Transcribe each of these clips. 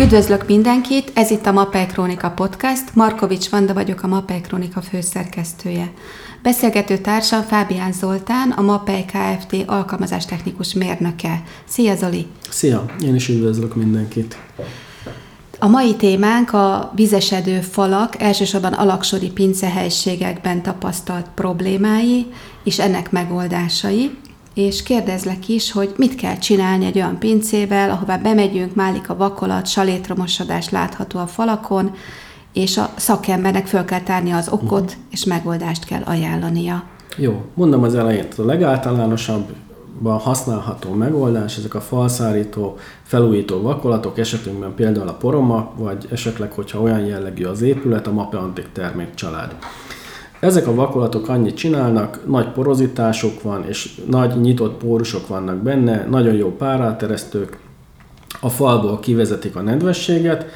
Üdvözlök mindenkit, ez itt a Mapei Krónika Podcast, Markovics Vanda vagyok, a Mapei Krónika főszerkesztője. Beszélgető társam Fábián Zoltán, a Mapei Kft. alkalmazástechnikus mérnöke. Szia Zoli! Szia! Én is üdvözlök mindenkit! A mai témánk a vizesedő falak, elsősorban alaksori pincehelységekben tapasztalt problémái és ennek megoldásai és kérdezlek is, hogy mit kell csinálni egy olyan pincével, ahová bemegyünk, málik a vakolat, salétromosodás látható a falakon, és a szakembernek föl kell tárni az okot, uh-huh. és megoldást kell ajánlania. Jó, mondom az elején, a legáltalánosabban használható megoldás, ezek a falszárító, felújító vakolatok, esetünkben például a poroma, vagy esetleg, hogyha olyan jellegű az épület, a Mape Antik termékcsalád. Ezek a vakolatok annyit csinálnak, nagy porozitások van, és nagy nyitott pórusok vannak benne, nagyon jó páráteresztők, a falból kivezetik a nedvességet,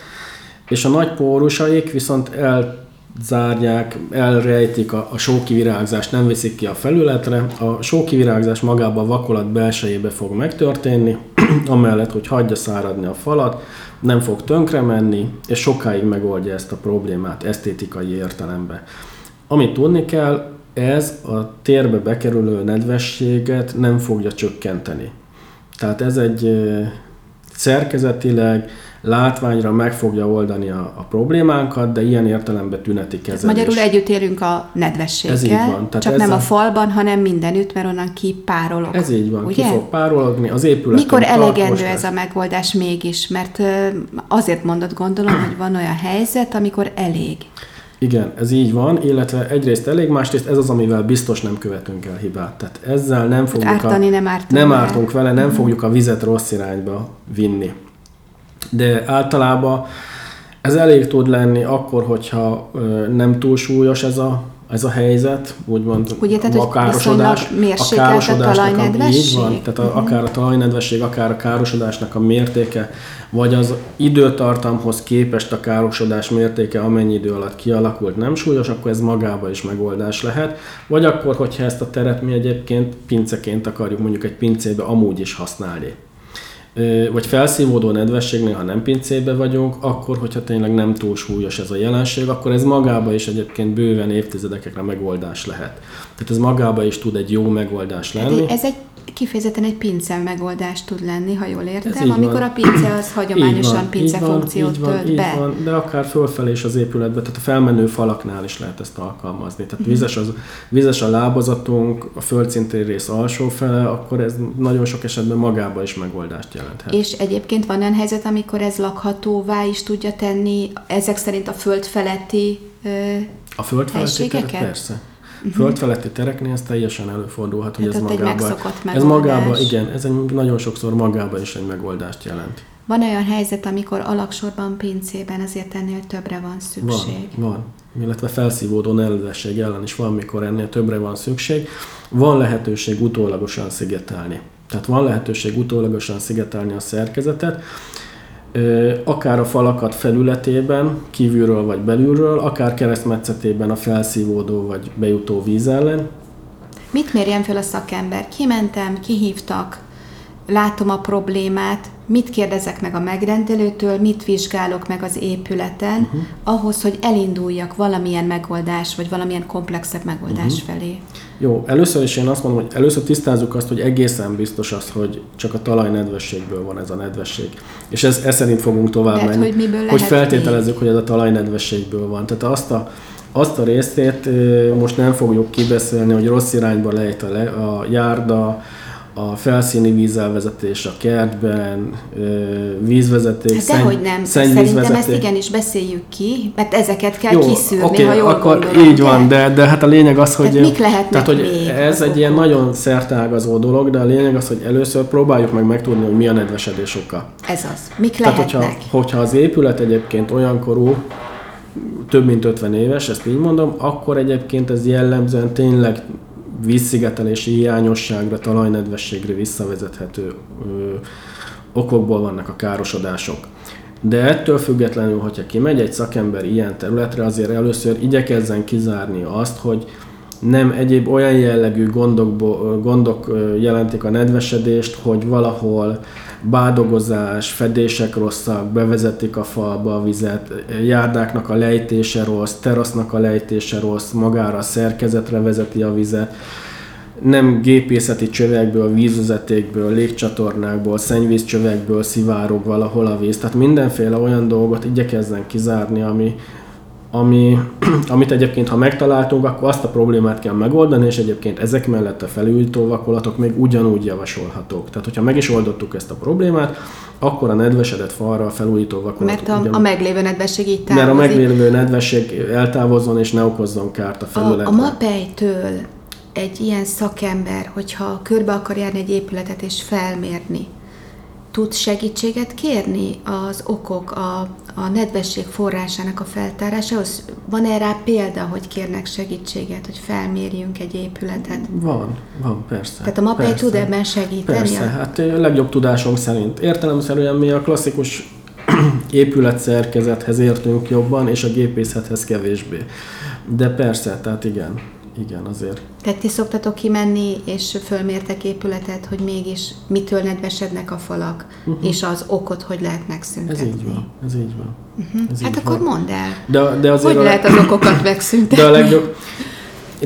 és a nagy pórusaik viszont elzárják, elrejtik a, a sókivirágzást, nem viszik ki a felületre. A sókivirágzás magában a vakolat belsejébe fog megtörténni, amellett, hogy hagyja száradni a falat, nem fog tönkre menni, és sokáig megoldja ezt a problémát esztétikai értelemben. Amit tudni kell, ez a térbe bekerülő nedvességet nem fogja csökkenteni. Tehát ez egy szerkezetileg, látványra meg fogja oldani a, a problémánkat, de ilyen értelemben tüneti kezelés. Magyarul együtt érünk a nedvességgel, Ez így van. Tehát csak nem a falban, hanem mindenütt, mert onnan kipárolog. Ez így van, ugye? ki fog párologni az épület. Mikor elegendő ez a megoldás mégis? Mert azért mondod, gondolom, hogy van olyan helyzet, amikor elég. Igen, ez így van, illetve egyrészt elég, másrészt ez az, amivel biztos nem követünk el hibát. Tehát ezzel nem fogjuk Ártani, a, nem, ártunk nem ártunk vele, nem mm. fogjuk a vizet rossz irányba vinni. De általában ez elég tud lenni akkor, hogyha nem túl súlyos ez a ez a helyzet, úgymond Ugye, tehát, a károsodás, a károsodásnak a, így van, tehát a, uh-huh. akár a talajnedvesség, akár a károsodásnak a mértéke, vagy az időtartamhoz képest a károsodás mértéke, amennyi idő alatt kialakult, nem súlyos, akkor ez magába is megoldás lehet. Vagy akkor, hogyha ezt a teret mi egyébként pinceként akarjuk mondjuk egy pincébe amúgy is használni vagy felszívódó nedvességnél, ha nem pincébe vagyunk, akkor, hogyha tényleg nem túl súlyos ez a jelenség, akkor ez magába is egyébként bőven évtizedekre megoldás lehet. Tehát ez magába is tud egy jó megoldás lenni. Ez egy kifejezetten egy pince megoldás tud lenni, ha jól értem, amikor van. a pince az hagyományosan van, pince funkciót így van, tölt így be. Van, de akár fölfelé is az épületbe, tehát a felmenő falaknál is lehet ezt alkalmazni. Tehát mm. vizes, az, vizes a lábazatunk, a földszintér rész alsó fele, akkor ez nagyon sok esetben magába is megoldást jelenthet. És egyébként van olyan helyzet, amikor ez lakhatóvá is tudja tenni, ezek szerint a föld feletti a föld feletti persze. Uh-huh. Földfeletti tereknél ez teljesen előfordulhat, hogy hát ez magába, ez magába, igen, ez egy, nagyon sokszor magába is egy megoldást jelent. Van olyan helyzet, amikor alaksorban, pincében azért ennél többre van szükség? Van, van. Illetve felszívódó nedvesség ellen is van, mikor ennél többre van szükség. Van lehetőség utólagosan szigetelni. Tehát van lehetőség utólagosan szigetelni a szerkezetet, akár a falakat felületében, kívülről vagy belülről, akár keresztmetszetében a felszívódó vagy bejutó víz ellen. Mit mérjen fel a szakember? Kimentem, kihívtak, látom a problémát, mit kérdezek meg a megrendelőtől, mit vizsgálok meg az épületen, uh-huh. ahhoz, hogy elinduljak valamilyen megoldás, vagy valamilyen komplexebb megoldás uh-huh. felé. Jó, először is én azt mondom, hogy először tisztázzuk azt, hogy egészen biztos az, hogy csak a talajnedvességből van ez a nedvesség. És ez, ez szerint fogunk tovább Lehet, menni. Hogy, miből hogy feltételezzük, hogy ez a talajnedvességből van. Tehát azt a, azt a részét most nem fogjuk kibeszélni, hogy rossz irányba lejt a, le, a járda, a felszíni vízelvezetés a kertben, vízvezeték, hát szenny, hogy nem, szerintem ezt igenis beszéljük ki, mert ezeket kell Jó, kiszűrni, okay, ha jól akkor gondolom, így van, de, de hát a lényeg az, hogy... Tehát mik lehetnek tehát, hogy még ez egy ilyen nagyon szertágazó dolog, de a lényeg az, hogy először próbáljuk meg megtudni, hogy mi a nedvesedés oka. Ez az. Mik tehát, lehetnek? Hogyha, hogyha az épület egyébként olyan korú, több mint 50 éves, ezt így mondom, akkor egyébként ez jellemzően tényleg vízszigetelési hiányosságra, talajnedvességre visszavezethető ö, okokból vannak a károsodások. De ettől függetlenül, hogyha kimegy egy szakember ilyen területre, azért először igyekezzen kizárni azt, hogy nem egyéb olyan jellegű gondok, gondok jelentik a nedvesedést, hogy valahol bádogozás, fedések rosszak, bevezetik a falba a vizet, járdáknak a lejtése rossz, terasznak a lejtése rossz, magára a szerkezetre vezeti a vizet, nem gépészeti csövekből, vízvezetékből, légcsatornákból, szennyvízcsövekből szivárog valahol a víz. Tehát mindenféle olyan dolgot igyekezzen kizárni, ami, ami, amit egyébként, ha megtaláltunk, akkor azt a problémát kell megoldani, és egyébként ezek mellett a felújító vakolatok még ugyanúgy javasolhatók. Tehát, hogyha meg is oldottuk ezt a problémát, akkor a nedvesedett falra a felújító vakolatok... Mert a, ugyan... a meglévő nedvesség így távozik. Mert a meglévő nedvesség eltávozzon és ne okozzon kárt a felületre. A, a mapejtől egy ilyen szakember, hogyha körbe akar járni egy épületet és felmérni, tud segítséget kérni az okok, a, a nedvesség forrásának a feltárásához? Van erre rá példa, hogy kérnek segítséget, hogy felmérjünk egy épületet? Van, van, persze. Tehát a MAPEI tud ebben segíteni? Persze, hát a legjobb tudásunk szerint. Értelemszerűen mi a klasszikus épületszerkezethez értünk jobban, és a gépészethez kevésbé. De persze, tehát igen igen, azért. Tehát ti szoktatok kimenni, és fölmértek épületet, hogy mégis mitől nedvesednek a falak, uh-huh. és az okot hogy lehet megszüntetni. Ez így van, ez így van. Uh-huh. Ez hát így akkor van. mondd el, de, de azért hogy a... lehet az okokat megszüntetni. De a legjobb,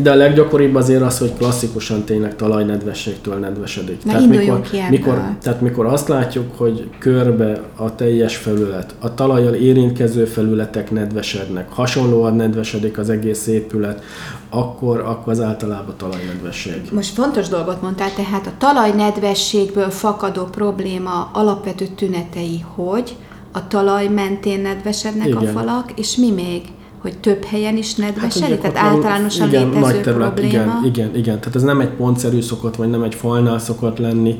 de a leggyakoribb azért az, hogy klasszikusan tényleg talajnedvességtől nedvesedik. Na, tehát mikor, ki mikor, tehát mikor azt látjuk, hogy körbe a teljes felület, a talajjal érintkező felületek nedvesednek, hasonlóan nedvesedik az egész épület, akkor, akkor az általában talajnedvesség. Most fontos dolgot mondtál, tehát a talajnedvességből fakadó probléma alapvető tünetei, hogy a talaj mentén nedvesednek Igen. a falak, és mi még? Hogy több helyen is nedvesedik? Hát, Tehát általánosan igen, létező nagy terület, probléma? Igen, igen, igen. Tehát ez nem egy pontszerű szokott, vagy nem egy falnál szokott lenni,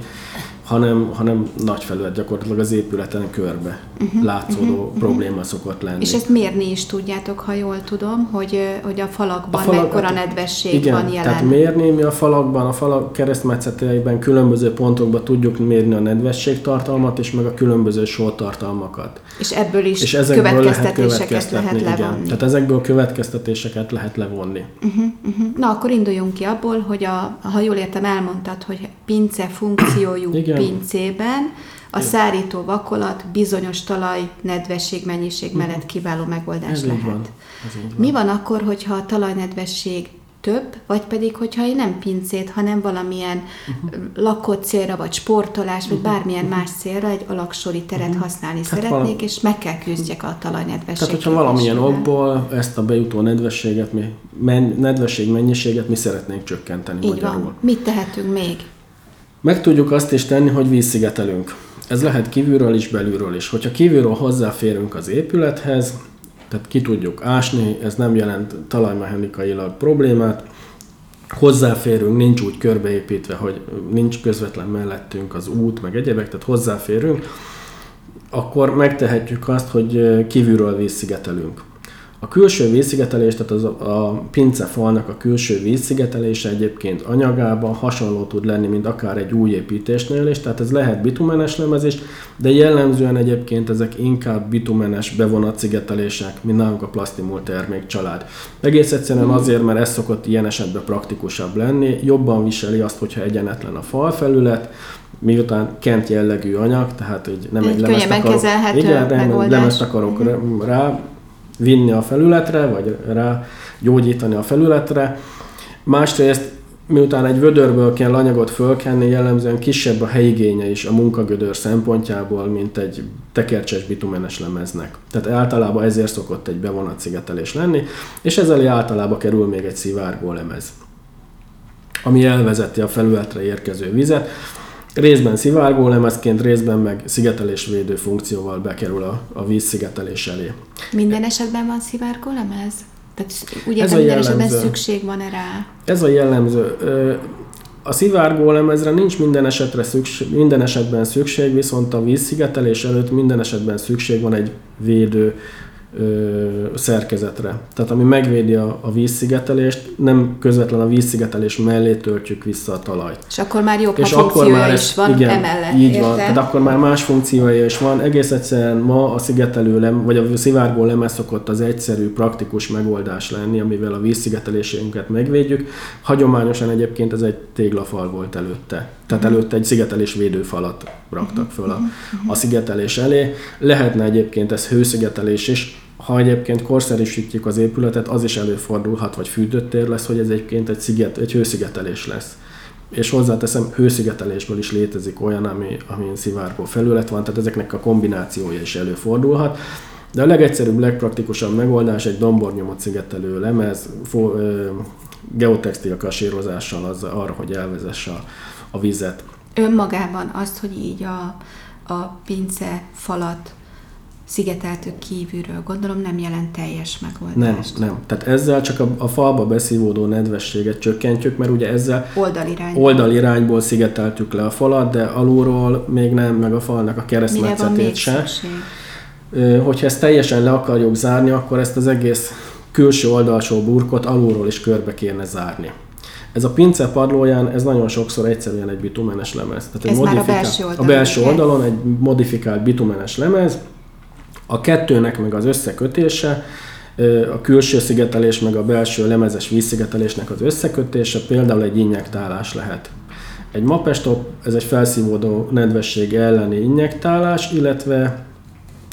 hanem, hanem nagy felület gyakorlatilag az épületen körbe uh-huh, látszódó uh-huh, probléma uh-huh. szokott lenni. És ezt mérni is tudjátok, ha jól tudom, hogy, hogy a falakban a falak, mekkora hát, nedvesség igen, van jelen. tehát mérni mi a falakban, a falak keresztmetszeteiben különböző pontokban tudjuk mérni a nedvesség tartalmat, és meg a különböző sortartalmakat. És ebből is és ezekből következtetéseket lehet, lehet levonni. Igen. Tehát ezekből következtetéseket lehet levonni. Uh-huh, uh-huh. Na, akkor induljunk ki abból, hogy a, ha jól értem, elmondtad, hogy pince funkciójú igen. Pincében a szárító vakolat bizonyos talaj nedvesség mennyiség uh-huh. mellett kiváló megoldás Ez lehet. Van. Ez van. Mi van akkor, hogyha a talajnedvesség több, vagy pedig, hogyha én nem pincét, hanem valamilyen uh-huh. lakott célra, vagy sportolás, vagy uh-huh. bármilyen más célra egy alaksori teret uh-huh. használni Tehát szeretnék, vala... és meg kell küzdjek a talajnedvesség. Tehát, hogyha valamilyen okból ezt a bejutó nedvességet, mi, men, nedvesség mennyiséget mi szeretnénk csökkenteni Így magyarul. van. Mit tehetünk még? Meg tudjuk azt is tenni, hogy vízszigetelünk. Ez lehet kívülről is, belülről is. Hogyha kívülről hozzáférünk az épülethez, tehát ki tudjuk ásni, ez nem jelent talajmechanikailag problémát, hozzáférünk, nincs úgy körbeépítve, hogy nincs közvetlen mellettünk az út, meg egyebek, tehát hozzáférünk, akkor megtehetjük azt, hogy kívülről vízszigetelünk. A külső vízszigetelés, tehát az a, pince falnak a külső vízszigetelése egyébként anyagában hasonló tud lenni, mint akár egy új építésnél is, tehát ez lehet bitumenes lemezés, de jellemzően egyébként ezek inkább bitumenes bevonat-szigetelések, mint nálunk a plastimul termék család. Egész egyszerűen azért, mert ez szokott ilyen esetben praktikusabb lenni, jobban viseli azt, hogyha egyenetlen a falfelület, miután kent jellegű anyag, tehát hogy nem egy, egy lemezt akarok, igen, nem, lemezt akarok rá vinni a felületre, vagy rá gyógyítani a felületre. Másrészt, miután egy vödörből kell anyagot fölkenni, jellemzően kisebb a helyigénye is a munkagödör szempontjából, mint egy tekercses bitumenes lemeznek. Tehát általában ezért szokott egy bevonat lenni, és ezzel általában kerül még egy szivárgó lemez, ami elvezeti a felületre érkező vizet részben szivárgó lemezként, részben meg szigetelésvédő funkcióval bekerül a, a víz szigetelés elé. Minden esetben van szivárgó lemez? Tehát ugye Ez minden esetben szükség van rá? Ez a jellemző. A szivárgó lemezre nincs minden, esetre szükség, minden esetben szükség, viszont a vízszigetelés előtt minden esetben szükség van egy védő ö, szerkezetre. Tehát ami megvédi a, a vízszigetelést, nem közvetlen a vízszigetelés mellé töltjük vissza a talajt. És akkor már jobb, és ha akkor már is ez, van igen, emellett. Így érte? van, tehát akkor már más funkciója is van. Egész egyszerűen ma a szigetelő lem, vagy a szivárgó lemez szokott az egyszerű, praktikus megoldás lenni, amivel a vízszigetelésünket megvédjük. Hagyományosan egyébként ez egy téglafal volt előtte. Tehát Tehát előtte egy szigetelés védőfalat raktak föl a, a szigetelés elé. Lehetne egyébként ez hőszigetelés is, ha egyébként korszerűsítjük az épületet, az is előfordulhat, vagy tér lesz, hogy ez egyébként egy, sziget, egy hőszigetelés lesz. És hozzáteszem, hőszigetelésből is létezik olyan, ami, ami szivárgó felület van, tehát ezeknek a kombinációja is előfordulhat. De a legegyszerűbb, legpraktikusabb megoldás egy dombornyomot szigetelő lemez, fo, ö, geotextil kasírozással az arra, hogy elvezesse a, a vizet. Önmagában azt, hogy így a, a pince falat szigeteltük kívülről, gondolom nem jelent teljes megoldást. Nem, nem. Tehát ezzel csak a, a falba beszívódó nedvességet csökkentjük, mert ugye ezzel Oldalirányból. oldalirányból szigeteltük le a falat, de alulról még nem, meg a falnak a keresztmetszetét se. szükség? Hogyha ezt teljesen le akarjuk zárni, akkor ezt az egész külső oldalsó burkot alulról is körbe kéne zárni. Ez a pince padlóján, ez nagyon sokszor egyszerűen egy bitumenes lemez. Tehát egy Ez már a belső oldalon, a belső oldalon egy modifikált bitumenes lemez, a kettőnek meg az összekötése, a külső szigetelés meg a belső lemezes vízszigetelésnek az összekötése például egy injektálás lehet. Egy mapestop, ez egy felszívódó nedvesség elleni injektálás, illetve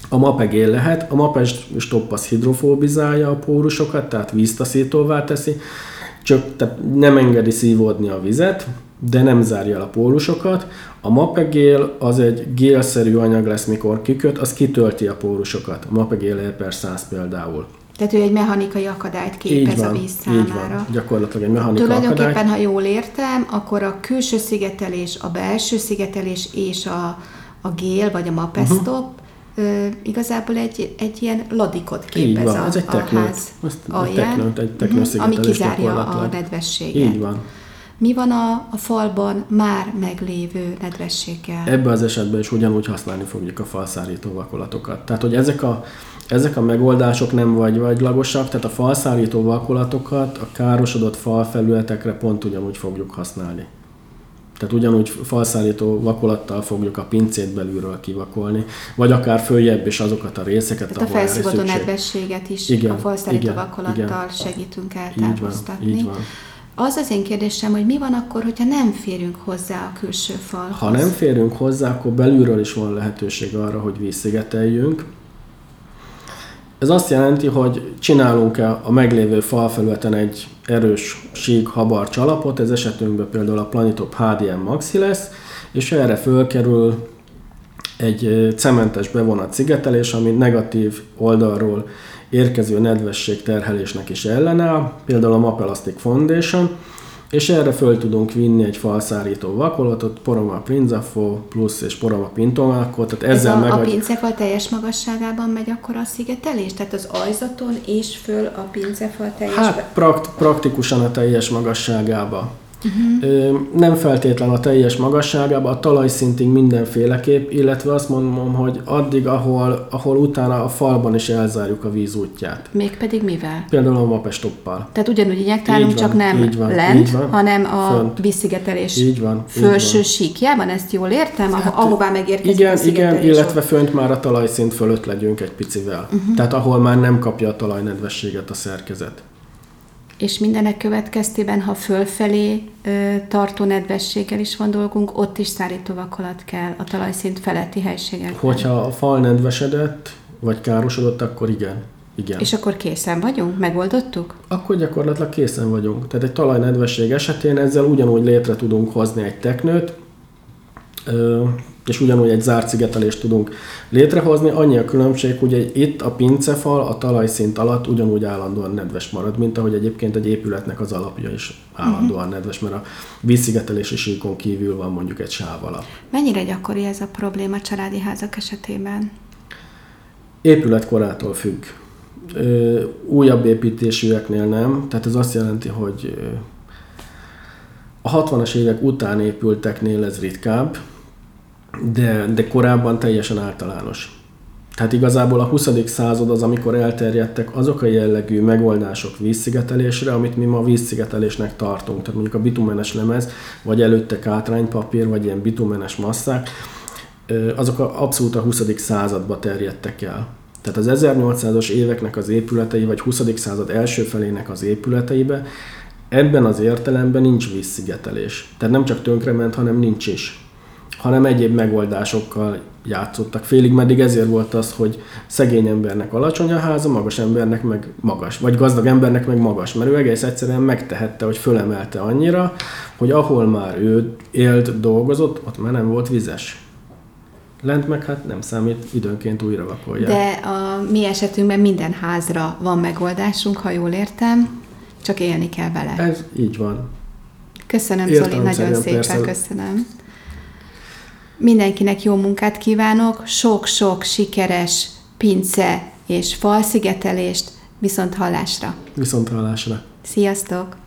a mapegél lehet. A mapestop az hidrofóbizálja a pórusokat, tehát víztaszítóvá teszi, csak tehát nem engedi szívódni a vizet, de nem zárja el a pórusokat. A mapegél az egy gélszerű anyag lesz, mikor kiköt, az kitölti a pórusokat. A mapegél per 100 például. Tehát ő egy mechanikai akadályt képez a víz így számára. van. Gyakorlatilag egy mechanika Tulajdonképpen, akadály. ha jól értem, akkor a külső szigetelés, a belső szigetelés és a, a gél vagy a mapestop uh-huh. igazából egy, egy ilyen ladikot Így képez van, a, ez egy a teknő. ház Ezt egy alján, teknőt, egy teknő Mhm, ami szigetelés kizárja a gyakorlatilag. nedvességet. Így van. Mi van a, a falban már meglévő nedvességgel? Ebben az esetben is ugyanúgy használni fogjuk a falszárító vakolatokat. Tehát, hogy ezek a, ezek a megoldások nem vagy vagylagosak, tehát a falszárító vakolatokat a károsodott falfelületekre pont ugyanúgy fogjuk használni. Tehát ugyanúgy falszárító vakolattal fogjuk a pincét belülről kivakolni, vagy akár följebb is azokat a részeket, Tehát a ahol erre felszívódó nedvességet is Igen, a falszárító igen, vakolattal igen. segítünk Így van, így van. Az az én kérdésem, hogy mi van akkor, hogyha nem férünk hozzá a külső falhoz? Ha nem férünk hozzá, akkor belülről is van lehetőség arra, hogy vízszigeteljünk. Ez azt jelenti, hogy csinálunk-e a meglévő falfelületen egy erős sík habar csalapot, ez esetünkben például a Planitop HDM Maxi lesz, és erre fölkerül egy cementes bevonat szigetelés, ami negatív oldalról érkező nedvesség terhelésnek is ellenáll, például a Mapelastic Foundation, és erre föl tudunk vinni egy falszárító vakolatot, Poroma Prinzafo plusz és Poroma Pintomákot, tehát Ez ezzel a, meg a pincefal teljes magasságában megy akkor a szigetelés? Tehát az ajzaton és föl a pincefal teljes... Hát prakt, praktikusan a teljes magasságába. Uh-huh. Nem feltétlen a teljes magasságába, a talajszintig mindenféleképp, illetve azt mondom, hogy addig, ahol, ahol utána a falban is elzárjuk a víz útját. Mégpedig mivel? Például a mapestoppal. Tehát ugyanúgy injektálunk, Így csak nem így van, lent, így van. hanem a Fönt. vízszigetelés Így van, így felső van. síkjában, ezt jól értem, hát, ahová megérkezik Igen, a igen, illetve fönt már a talajszint fölött legyünk egy picivel. Uh-huh. Tehát ahol már nem kapja a talajnedvességet a szerkezet. És mindenek következtében, ha fölfelé ö, tartó nedvességgel is van dolgunk, ott is szárító vakolat kell a talajszint feletti helységekben. Hogyha a fal nedvesedett, vagy károsodott, akkor igen. Igen. És akkor készen vagyunk? Megoldottuk? Akkor gyakorlatilag készen vagyunk. Tehát egy talajnedvesség esetén ezzel ugyanúgy létre tudunk hozni egy teknőt, ö, és ugyanúgy egy zárt szigetelést tudunk létrehozni. Annyi a különbség, hogy itt a pincefal a talajszint alatt ugyanúgy állandóan nedves marad, mint ahogy egyébként egy épületnek az alapja is állandóan nedves, mert a vízszigetelési síkon kívül van mondjuk egy sáv alap. Mennyire gyakori ez a probléma családi házak esetében? Épületkorától függ. Ö, újabb építésűeknél nem, tehát ez azt jelenti, hogy a 60-as évek után épülteknél ez ritkább, de, de korábban teljesen általános. Tehát igazából a 20. század az, amikor elterjedtek azok a jellegű megoldások vízszigetelésre, amit mi ma vízszigetelésnek tartunk. Tehát mondjuk a bitumenes lemez, vagy előtte kátránypapír, vagy ilyen bitumenes masszák, azok a, abszolút a 20. századba terjedtek el. Tehát az 1800-as éveknek az épületei, vagy 20. század első felének az épületeibe Ebben az értelemben nincs vízszigetelés. Tehát nem csak tönkrement, hanem nincs is. Hanem egyéb megoldásokkal játszottak. Félig meddig ezért volt az, hogy szegény embernek alacsony a háza, magas embernek meg magas. Vagy gazdag embernek meg magas. Mert ő egész egyszerűen megtehette, hogy fölemelte annyira, hogy ahol már ő élt, dolgozott, ott már nem volt vizes. Lent meg hát nem számít, időnként újra vakolják. De a mi esetünkben minden házra van megoldásunk, ha jól értem, csak élni kell vele. Ez így van. Köszönöm, Zoli, nagyon szépen persze. köszönöm. Mindenkinek jó munkát kívánok, sok-sok sikeres pince és falszigetelést, viszont hallásra. Viszont hallásra. Sziasztok!